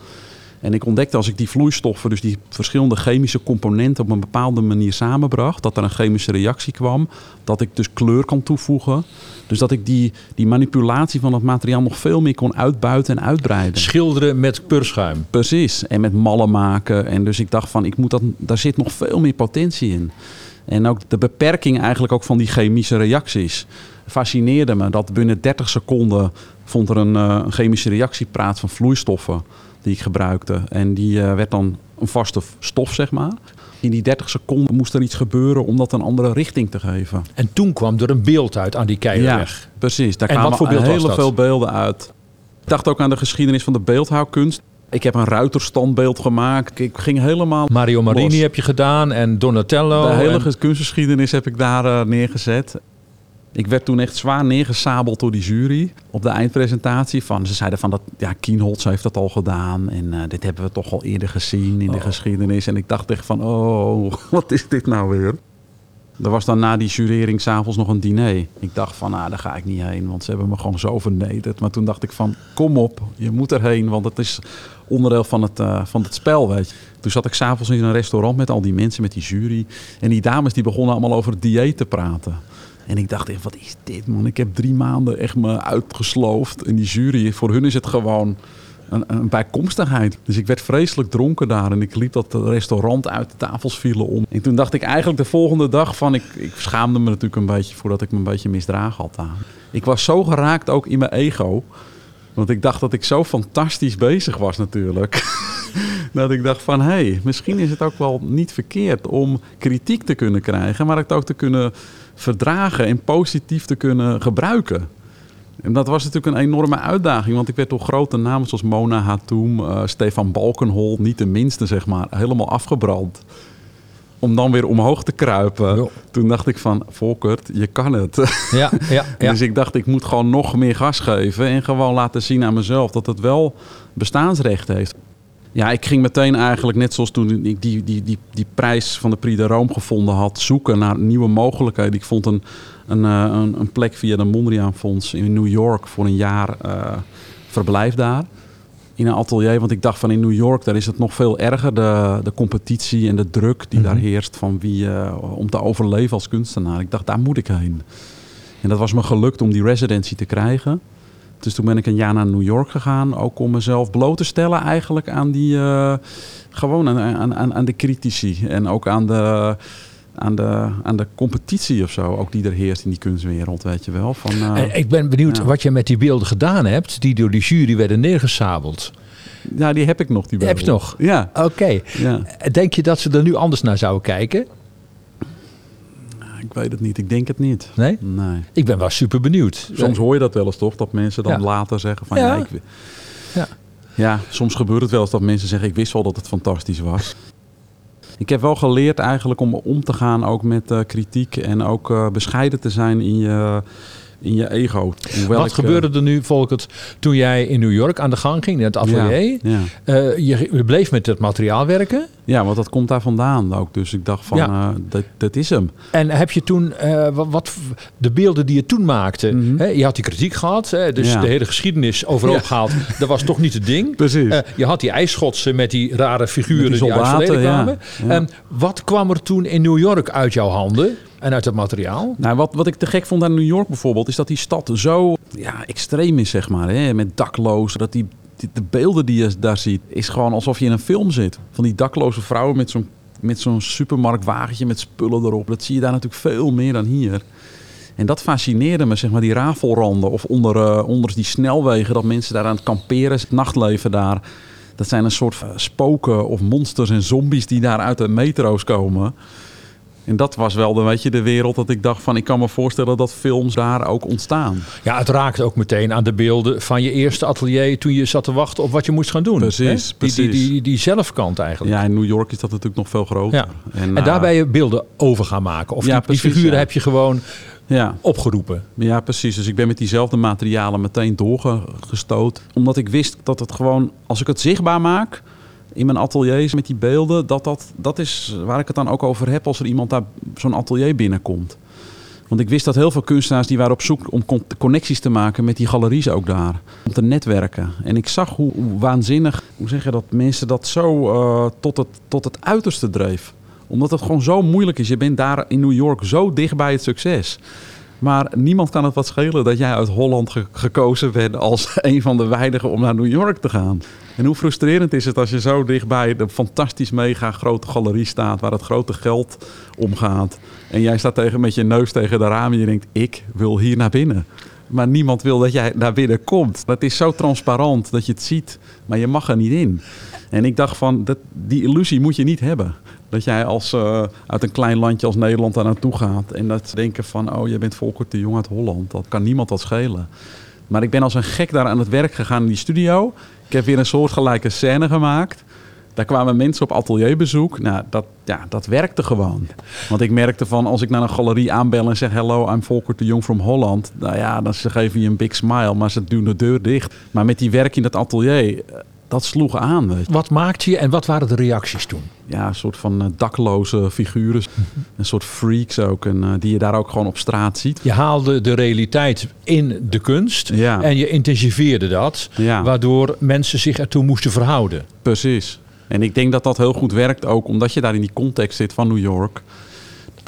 En ik ontdekte als ik die vloeistoffen, dus die verschillende chemische componenten op een bepaalde manier samenbracht, dat er een chemische reactie kwam, dat ik dus kleur kan toevoegen. Dus dat ik die, die manipulatie van het materiaal nog veel meer kon uitbuiten en uitbreiden. Schilderen met purschuim. Precies, en met mallen maken. En dus ik dacht van, ik moet dat, daar zit nog veel meer potentie in. En ook de beperking eigenlijk ook van die chemische reacties fascineerde me. Dat binnen 30 seconden vond er een, uh, een chemische reactie plaats van vloeistoffen die ik gebruikte. En die uh, werd dan een vaste stof, zeg maar. In die 30 seconden moest er iets gebeuren om dat een andere richting te geven. En toen kwam er een beeld uit aan die keilerweg. Ja, precies. Daar en kwamen heel veel beelden uit. Ik dacht ook aan de geschiedenis van de beeldhouwkunst. Ik heb een ruiterstandbeeld gemaakt. Ik ging helemaal. Mario Marini heb je gedaan en Donatello. De hele en... kunstgeschiedenis heb ik daar uh, neergezet. Ik werd toen echt zwaar neergesabeld door die jury op de eindpresentatie. Van, ze zeiden van dat ja, Kienholz heeft dat al gedaan. En uh, dit hebben we toch al eerder gezien in oh. de geschiedenis. En ik dacht echt van, oh, wat is dit nou weer? Er was dan na die jurering s'avonds nog een diner. Ik dacht van, nou, daar ga ik niet heen, want ze hebben me gewoon zo vernederd. Maar toen dacht ik van, kom op, je moet erheen, want het is onderdeel van het, uh, van het spel, weet je. Toen zat ik s'avonds in een restaurant met al die mensen, met die jury. En die dames die begonnen allemaal over dieet te praten. En ik dacht wat is dit man? Ik heb drie maanden echt me uitgesloofd. En die jury, voor hun is het gewoon een, een, bijkomstigheid. Dus ik werd vreselijk dronken daar. En ik liep dat restaurant uit, de tafels vielen om. En toen dacht ik eigenlijk de volgende dag van... Ik, ik schaamde me natuurlijk een beetje voordat ik me een beetje misdragen had daar. Ik was zo geraakt ook in mijn ego... Want ik dacht dat ik zo fantastisch bezig was natuurlijk. dat ik dacht van, hé, hey, misschien is het ook wel niet verkeerd om kritiek te kunnen krijgen, maar het ook te kunnen verdragen en positief te kunnen gebruiken. En dat was natuurlijk een enorme uitdaging, want ik werd door grote namen zoals Mona Hatoum, uh, Stefan Balkenhol, niet de minste zeg maar, helemaal afgebrand. Om dan weer omhoog te kruipen. Toen dacht ik van, Volkert, je kan het. Ja, ja, ja. dus ik dacht, ik moet gewoon nog meer gas geven en gewoon laten zien aan mezelf dat het wel bestaansrecht heeft. Ja, ik ging meteen eigenlijk, net zoals toen ik die, die, die, die prijs van de Prix de Rome gevonden had, zoeken naar nieuwe mogelijkheden. Ik vond een, een, eh, een, een plek via de Mondriaan Fonds in New York voor een jaar uh, verblijf daar. In een atelier, want ik dacht van in New York, daar is het nog veel erger. De, de competitie en de druk die daar mhm. heerst van wie, uh, om te overleven als kunstenaar. Ik dacht, daar moet ik heen. En dat was me gelukt om die residency te krijgen. Dus toen ben ik een jaar naar New York gegaan. Ook om mezelf bloot te stellen eigenlijk aan die... Uh, gewoon aan, aan, aan de critici. En ook aan de, aan, de, aan de competitie of zo. Ook die er heerst in die kunstwereld, weet je wel. Van, uh, ik ben benieuwd wat je met die beelden gedaan hebt. Die door die jury werden neergesabeld. Ja, die heb ik nog. Die heb je nog? Ja. Oké. Ja. Denk je dat ze er nu anders naar zouden kijken? Ik weet het niet. Ik denk het niet. Nee? Nee. Ik ben wel super benieuwd. Soms hoor je dat wel eens toch? Dat mensen dan later zeggen van ja. ik, ja. ja, soms gebeurt het wel eens dat mensen zeggen ik wist wel dat het fantastisch was. Ik heb wel geleerd eigenlijk om om te gaan ook met uh, kritiek en ook uh, bescheiden te zijn in je in je ego. Wat ik, gebeurde er nu, Volkert, toen jij in New York aan de gang ging, in het atelier? Ja, uh, je, bleef met het materiaal werken? Ja, want dat komt daar vandaan ook. Dus ik dacht van, ja. uh, dat, dat is hem. En heb je toen, uh, wat, de beelden die je toen maakte, mm -hmm. hè, je had die kritiek gehad, hè, dus de hele geschiedenis overhoop gehaald, dat was toch niet het ding? Precies. je had die ijsschotsen met die rare figuren die, soldaten, die uit het kwamen. Um, wat kwam er toen in New York uit jouw handen? En uit het materiaal? Nou, wat, wat ik te gek vond aan New York bijvoorbeeld, is dat die stad zo ja, extreem is, zeg maar. Hè? Met daklozen, dat die, de beelden die je daar ziet, is gewoon alsof je in een film zit. Van die dakloze vrouwen met zo'n met zo'n supermarktwagentje met spullen erop. Dat zie je daar natuurlijk veel meer dan hier. En dat fascineerde me, zeg maar, die rafelranden of onder, uh, onder die snelwegen, dat mensen daar aan het kamperen, het nachtleven daar. Dat zijn een soort spoken of monsters en zombies die daar uit de metro's komen. En dat was wel de, weet je, de wereld dat ik dacht van... ik kan me voorstellen dat films daar ook ontstaan. Ja, het raakt ook meteen aan de beelden van je eerste atelier... toen je zat te wachten op wat je moest gaan doen. Precies, die, precies. Die, die, die, zelfkant eigenlijk. Ja, in New York is dat natuurlijk nog veel groter. Ja. En, en daar ben je beelden over gaan maken. Of ja, die, precies, die figuren heb je gewoon ja. opgeroepen. Ja, precies. Dus ik ben met diezelfde materialen meteen doorgestoot. Omdat ik wist dat het gewoon... als ik het zichtbaar maak in mijn ateliers met die beelden, dat, dat, dat is waar ik het dan ook over heb als er iemand daar zo'n atelier binnenkomt. Want ik wist dat heel veel kunstenaars die waren op zoek om connecties te maken met die galeries ook daar. Om te netwerken. En ik zag hoe, waanzinnig, hoe zeg je dat, mensen dat zo uh, tot, het, tot het uiterste dreef. Omdat het gewoon zo moeilijk is. Je bent daar in New York zo dicht bij het succes. Maar niemand kan het wat schelen dat jij uit Holland gekozen bent als een van de weinigen om naar New York te gaan. En hoe frustrerend is het als je zo dichtbij de fantastisch mega grote galerie staat waar het grote geld omgaat. En jij staat tegen, met je neus tegen de raam en je denkt, ik wil hier naar binnen. Maar niemand wil dat jij naar binnen komt. Het is zo transparant dat je het ziet, maar je mag er niet in. En ik dacht van, dat, die illusie moet je niet hebben. Dat jij als, uh, uit een klein landje als Nederland daar naartoe gaat. En dat denken van, oh, je bent Volker de Jong uit Holland. Dat kan niemand dat schelen. Maar ik ben als een gek daar aan het werk gegaan in die studio. Ik heb weer een soortgelijke scène gemaakt. Daar kwamen mensen op atelierbezoek. Nou, dat, ja, dat werkte gewoon. Want ik merkte van, als ik naar een galerie aanbel en zeg... Hello, I'm Volker de Jong from Holland. Nou ja, dan ze geven je een big smile, maar ze doen de deur dicht. Maar met die werk in dat atelier dat sloeg aan. Wat maakte je en wat waren de reacties toen? Ja, een soort van uh, dakloze figuren. een soort freaks ook. En, uh, die je daar ook gewoon op straat ziet. Je haalde de realiteit in de kunst. Ja. En je intensiveerde dat. Ja. Waardoor mensen zich ertoe moesten verhouden. Precies. En ik denk dat dat heel goed werkt ook. Omdat je daar in die context zit van New York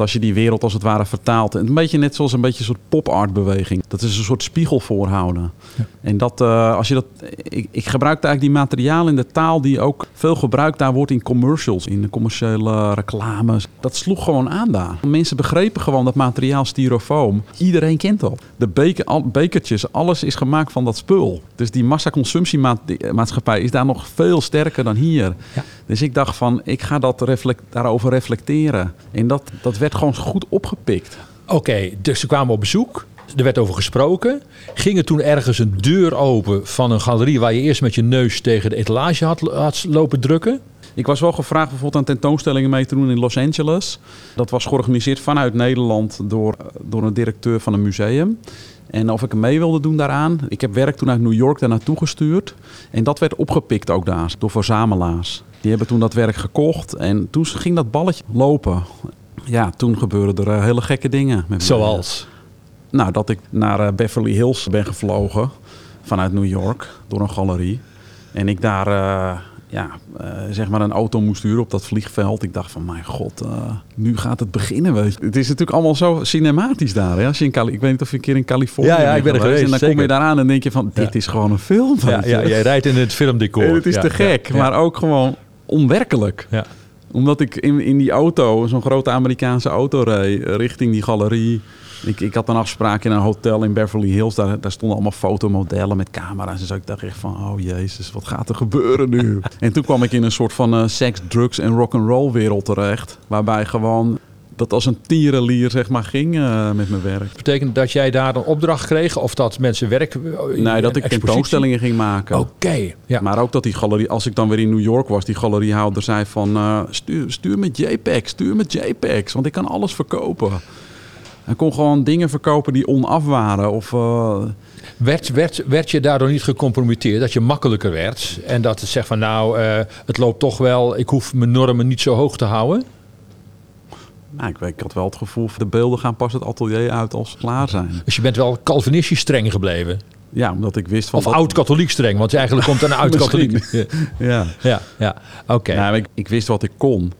als je die wereld als het ware vertaalt. Een beetje net zoals een beetje een soort pop-art beweging. Dat is een soort spiegel voorhouden. Ja. En dat, uh, als je dat. Ik, ik gebruik eigenlijk die materialen in de taal die ook veel gebruikt daar wordt in commercials, in de commerciële reclames. Dat sloeg gewoon aan daar. Mensen begrepen gewoon dat materiaal styrofoam. Iedereen kent dat. De beker, al, bekertjes, alles is gemaakt van dat spul. Dus die massaconsumptiemaatschappij is daar nog veel sterker dan hier. Ja. Dus ik dacht van, ik ga dat reflect, daarover reflecteren. En dat, dat werd gewoon goed opgepikt. Oké, dus ze kwamen op bezoek. er werd over gesproken. Ging er toen ergens een deur open van een galerie waar je eerst met je neus tegen de etalage had, had lopen drukken? Ik was wel gevraagd bijvoorbeeld aan tentoonstellingen mee te doen in Los Angeles. Dat was georganiseerd vanuit Nederland door, door een directeur van een museum. En of ik mee wilde doen daaraan. Ik heb werk toen uit New York daar naartoe gestuurd. En dat werd opgepikt ook daar door verzamelaars. Die hebben toen dat werk gekocht. En toen ging dat balletje lopen. Ja, toen gebeurden er eh, hele gekke dingen. Met Zoals? Nou, dat ik naar eh, Beverly Hills ben gevlogen vanuit New York door een galerie. En ik daar uh, ja, uh, zeg maar een auto moest sturen op dat vliegveld. Ik dacht van, mijn god, uh, nu gaat het beginnen. Weet je. Het is natuurlijk allemaal zo cinematisch daar. Hè? Als je in Cali ik weet niet of je een keer in Californië ja, ja, ik ben er geweest. En dan zeker. kom je daar aan en denk je van, dit ja. is gewoon een film. Ja, ja, jij rijdt in het filmdecor. En het is te gek, maar ook gewoon onwerkelijk. Ja omdat ik in, in die auto, zo'n grote Amerikaanse auto reed, richting die galerie. Ik, ik had een afspraak in een hotel in Beverly Hills. Daar, daar stonden allemaal fotomodellen met camera's. En zo ik dacht echt van, oh jezus, wat gaat er gebeuren nu? en toen kwam ik in een soort van uh, seks, drugs en rock'n'roll wereld terecht. Waarbij gewoon dat als een tierenlier zeg maar ging uh, met mijn werk. Betekent dat jij daar een opdracht kreeg of dat mensen werk... Nee, dat ik tentoonstellingen ging maken. Oké, okay, ja. Maar ook dat die galerie, als ik dan weer in New York was, die galeriehouder zei van uh, stuur, stuur met JPEG, stuur met JPEGs, want ik kan alles verkopen. Hij kon gewoon dingen verkopen die onaf waren of... Uh... Werd, werd, werd je daardoor niet gecompromitteerd? Dat je makkelijker werd? En dat het zegt van nou, het loopt toch wel, ik hoef mijn normen niet zo hoog te houden? Nou, ik, ik, had wel het gevoel, de beelden gaan pas het atelier uit als ze klaar zijn. Dus je bent wel Calvinistisch streng gebleven? Ja, omdat ik wist van... Of oud-katholiek streng, want je eigenlijk komt een oud-katholiek. ja. Ja, ja. oké. Okay. Nou, ik, ik, wist wat ik kon,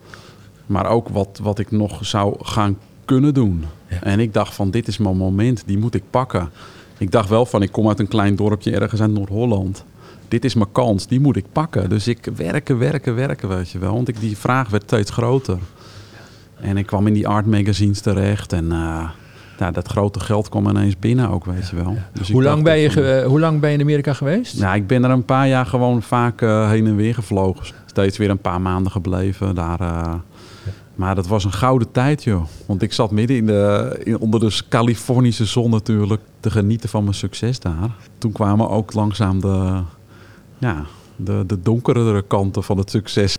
maar ook wat, wat ik nog zou gaan kunnen doen. Ja. En ik dacht van, dit is mijn moment, die moet ik pakken. Ik dacht wel van, ik kom uit een klein dorpje ergens uit Noord-Holland. Dit is mijn kans, die moet ik pakken. Dus ik werken, werken, werken, weet je wel. Want ik, die vraag werd steeds groter. En ik kwam in die art magazines terecht. En uh, nou, dat grote geld kwam ineens binnen ook, weet je wel. Dus hoe, lang ben je van, uh, hoe lang ben je in Amerika geweest? Nou, ik ben er een paar jaar gewoon vaak uh, heen en weer gevlogen. Steeds weer een paar maanden gebleven daar. Maar dat was een gouden tijd, joh. Want ik zat midden in de, in, onder de Californische zon natuurlijk te genieten van mijn succes daar. Toen kwamen ook langzaam de, ja, de, de donkerdere kanten van het succes.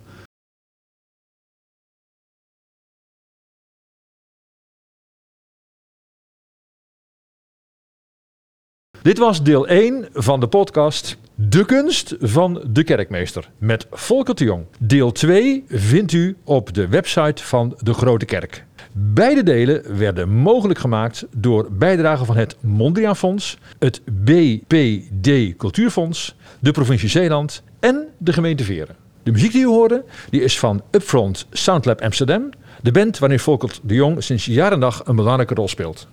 Dit was deel 1 van de podcast De Kunst van de Kerkmeester met Volker de Jong. Deel 2 vindt u op de website van de Grote Kerk. Beide delen werden mogelijk gemaakt door bijdragen van het Mondriaan Fonds, het BPD Cultuurfonds, de provincie Zeeland en de gemeente Veren. De muziek die u hoorde, die is van Upfront Soundlab Amsterdam, de band waarin Volker de Jong sinds jaar en dag een belangrijke rol speelt.